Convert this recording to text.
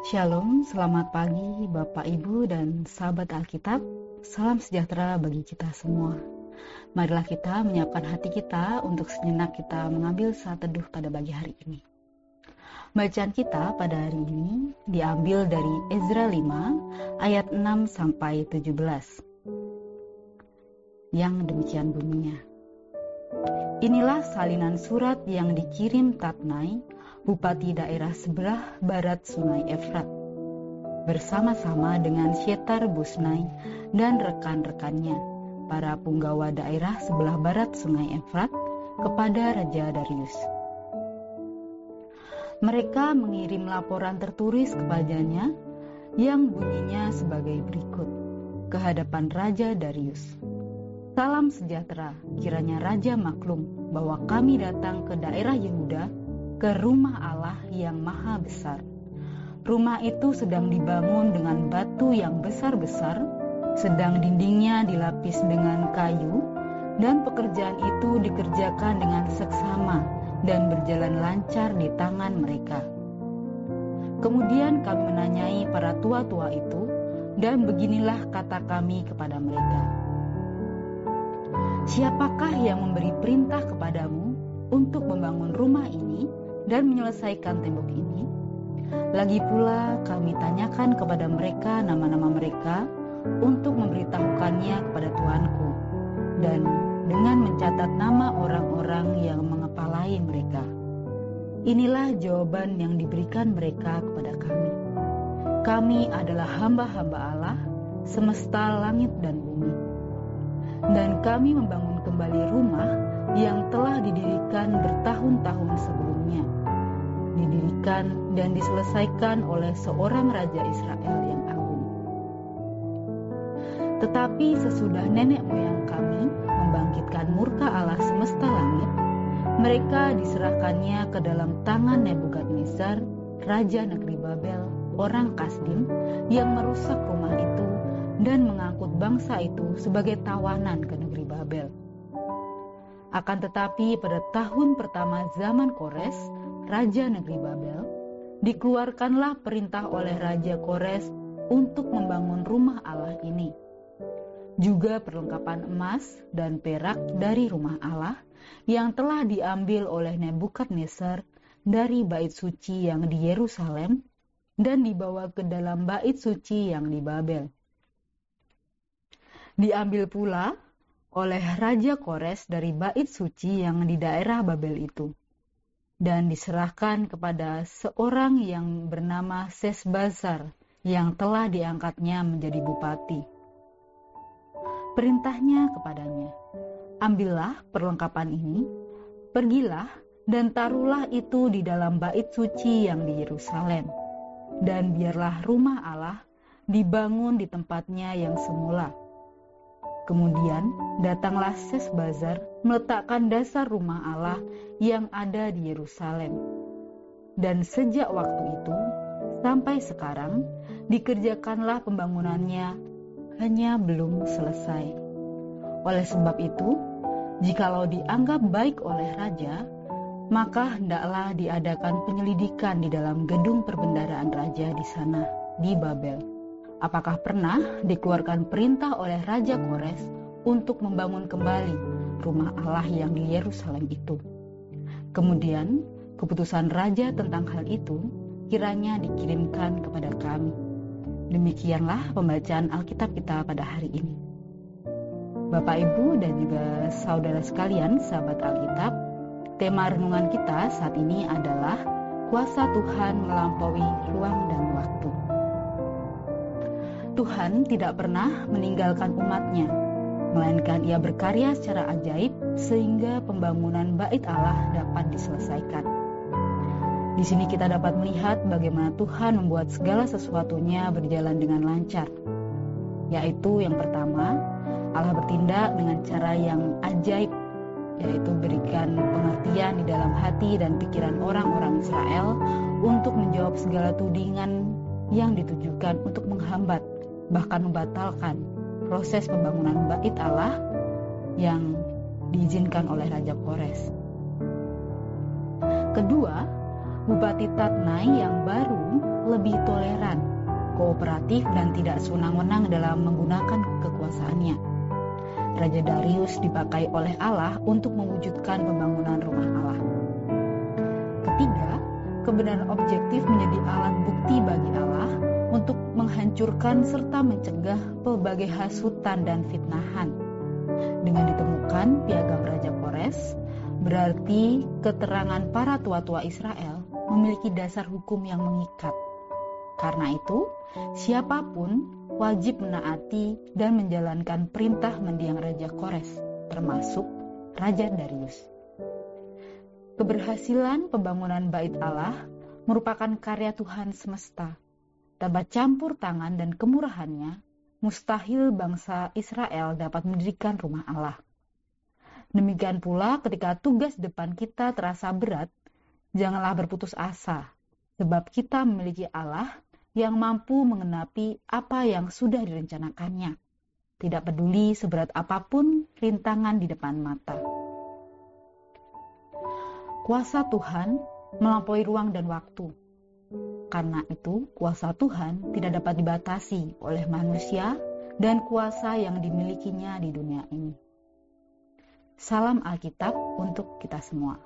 Shalom, selamat pagi Bapak Ibu dan sahabat Alkitab. Salam sejahtera bagi kita semua. Marilah kita menyiapkan hati kita untuk sejenak kita mengambil saat teduh pada pagi hari ini. Bacaan kita pada hari ini diambil dari Ezra 5 ayat 6 sampai 17. Yang demikian bunyinya. Inilah salinan surat yang dikirim Tatnai bupati daerah sebelah barat Sungai Efrat, bersama-sama dengan Syetar Busnai dan rekan-rekannya, para punggawa daerah sebelah barat Sungai Efrat, kepada Raja Darius. Mereka mengirim laporan tertulis kepadanya yang bunyinya sebagai berikut. Kehadapan Raja Darius. Salam sejahtera, kiranya Raja maklum bahwa kami datang ke daerah Yehuda ke rumah Allah yang maha besar. Rumah itu sedang dibangun dengan batu yang besar-besar, sedang dindingnya dilapis dengan kayu, dan pekerjaan itu dikerjakan dengan seksama dan berjalan lancar di tangan mereka. Kemudian kami menanyai para tua-tua itu, dan beginilah kata kami kepada mereka: "Siapakah yang memberi perintah kepadamu untuk membangun rumah ini?" dan menyelesaikan tembok ini. Lagi pula kami tanyakan kepada mereka nama-nama mereka untuk memberitahukannya kepada Tuanku dan dengan mencatat nama orang-orang yang mengepalai mereka. Inilah jawaban yang diberikan mereka kepada kami. Kami adalah hamba-hamba Allah semesta langit dan bumi. Dan kami membangun kembali rumah yang telah didirikan bertahun-tahun sebelumnya didirikan dan diselesaikan oleh seorang raja Israel yang agung. Tetapi sesudah nenek moyang kami membangkitkan murka Allah semesta langit, mereka diserahkannya ke dalam tangan Nebukadnezar, raja negeri Babel, orang Kasdim, yang merusak rumah itu dan mengangkut bangsa itu sebagai tawanan ke negeri Babel. Akan tetapi pada tahun pertama zaman Kores, Raja Negeri Babel, dikeluarkanlah perintah oleh Raja Kores untuk membangun rumah Allah ini. Juga perlengkapan emas dan perak dari rumah Allah yang telah diambil oleh Nebukadnezar dari bait suci yang di Yerusalem dan dibawa ke dalam bait suci yang di Babel. Diambil pula oleh Raja Kores dari bait suci yang di daerah Babel itu dan diserahkan kepada seorang yang bernama Sesbazar yang telah diangkatnya menjadi bupati. Perintahnya kepadanya, ambillah perlengkapan ini, pergilah dan taruhlah itu di dalam bait suci yang di Yerusalem, dan biarlah rumah Allah dibangun di tempatnya yang semula Kemudian datanglah Sesbazar meletakkan dasar rumah Allah yang ada di Yerusalem. Dan sejak waktu itu sampai sekarang dikerjakanlah pembangunannya hanya belum selesai. Oleh sebab itu, jikalau dianggap baik oleh raja, maka hendaklah diadakan penyelidikan di dalam gedung perbendaraan raja di sana, di Babel Apakah pernah dikeluarkan perintah oleh Raja Kores untuk membangun kembali rumah Allah yang di Yerusalem itu? Kemudian, keputusan raja tentang hal itu kiranya dikirimkan kepada kami. Demikianlah pembacaan Alkitab kita pada hari ini. Bapak, Ibu, dan juga saudara sekalian, sahabat Alkitab, tema renungan kita saat ini adalah kuasa Tuhan melampaui ruang dan waktu. Tuhan tidak pernah meninggalkan umatnya, melainkan ia berkarya secara ajaib sehingga pembangunan bait Allah dapat diselesaikan. Di sini kita dapat melihat bagaimana Tuhan membuat segala sesuatunya berjalan dengan lancar. Yaitu yang pertama, Allah bertindak dengan cara yang ajaib, yaitu berikan pengertian di dalam hati dan pikiran orang-orang Israel untuk menjawab segala tudingan yang ditujukan untuk menghambat bahkan membatalkan proses pembangunan bait Allah yang diizinkan oleh Raja Kores. Kedua, Bupati Tatnai yang baru lebih toleran, kooperatif dan tidak senang-wenang dalam menggunakan kekuasaannya. Raja Darius dipakai oleh Allah untuk mewujudkan pembangunan rumah Allah. Ketiga, kebenaran objektif menjadi alat bukti menghancurkan serta mencegah pelbagai hasutan dan fitnahan. Dengan ditemukan piagam Raja Kores, berarti keterangan para tua-tua Israel memiliki dasar hukum yang mengikat. Karena itu, siapa pun wajib menaati dan menjalankan perintah mendiang Raja Kores, termasuk Raja Darius. Keberhasilan pembangunan Bait Allah merupakan karya Tuhan semesta. Tanpa campur tangan dan kemurahannya, mustahil bangsa Israel dapat mendirikan rumah Allah. Demikian pula ketika tugas depan kita terasa berat, janganlah berputus asa, sebab kita memiliki Allah yang mampu mengenapi apa yang sudah direncanakannya. Tidak peduli seberat apa pun rintangan di depan mata. Kuasa Tuhan melampaui ruang dan waktu. Karena itu, kuasa Tuhan tidak dapat dibatasi oleh manusia dan kuasa yang dimilikinya di dunia ini. Salam Alkitab untuk kita semua.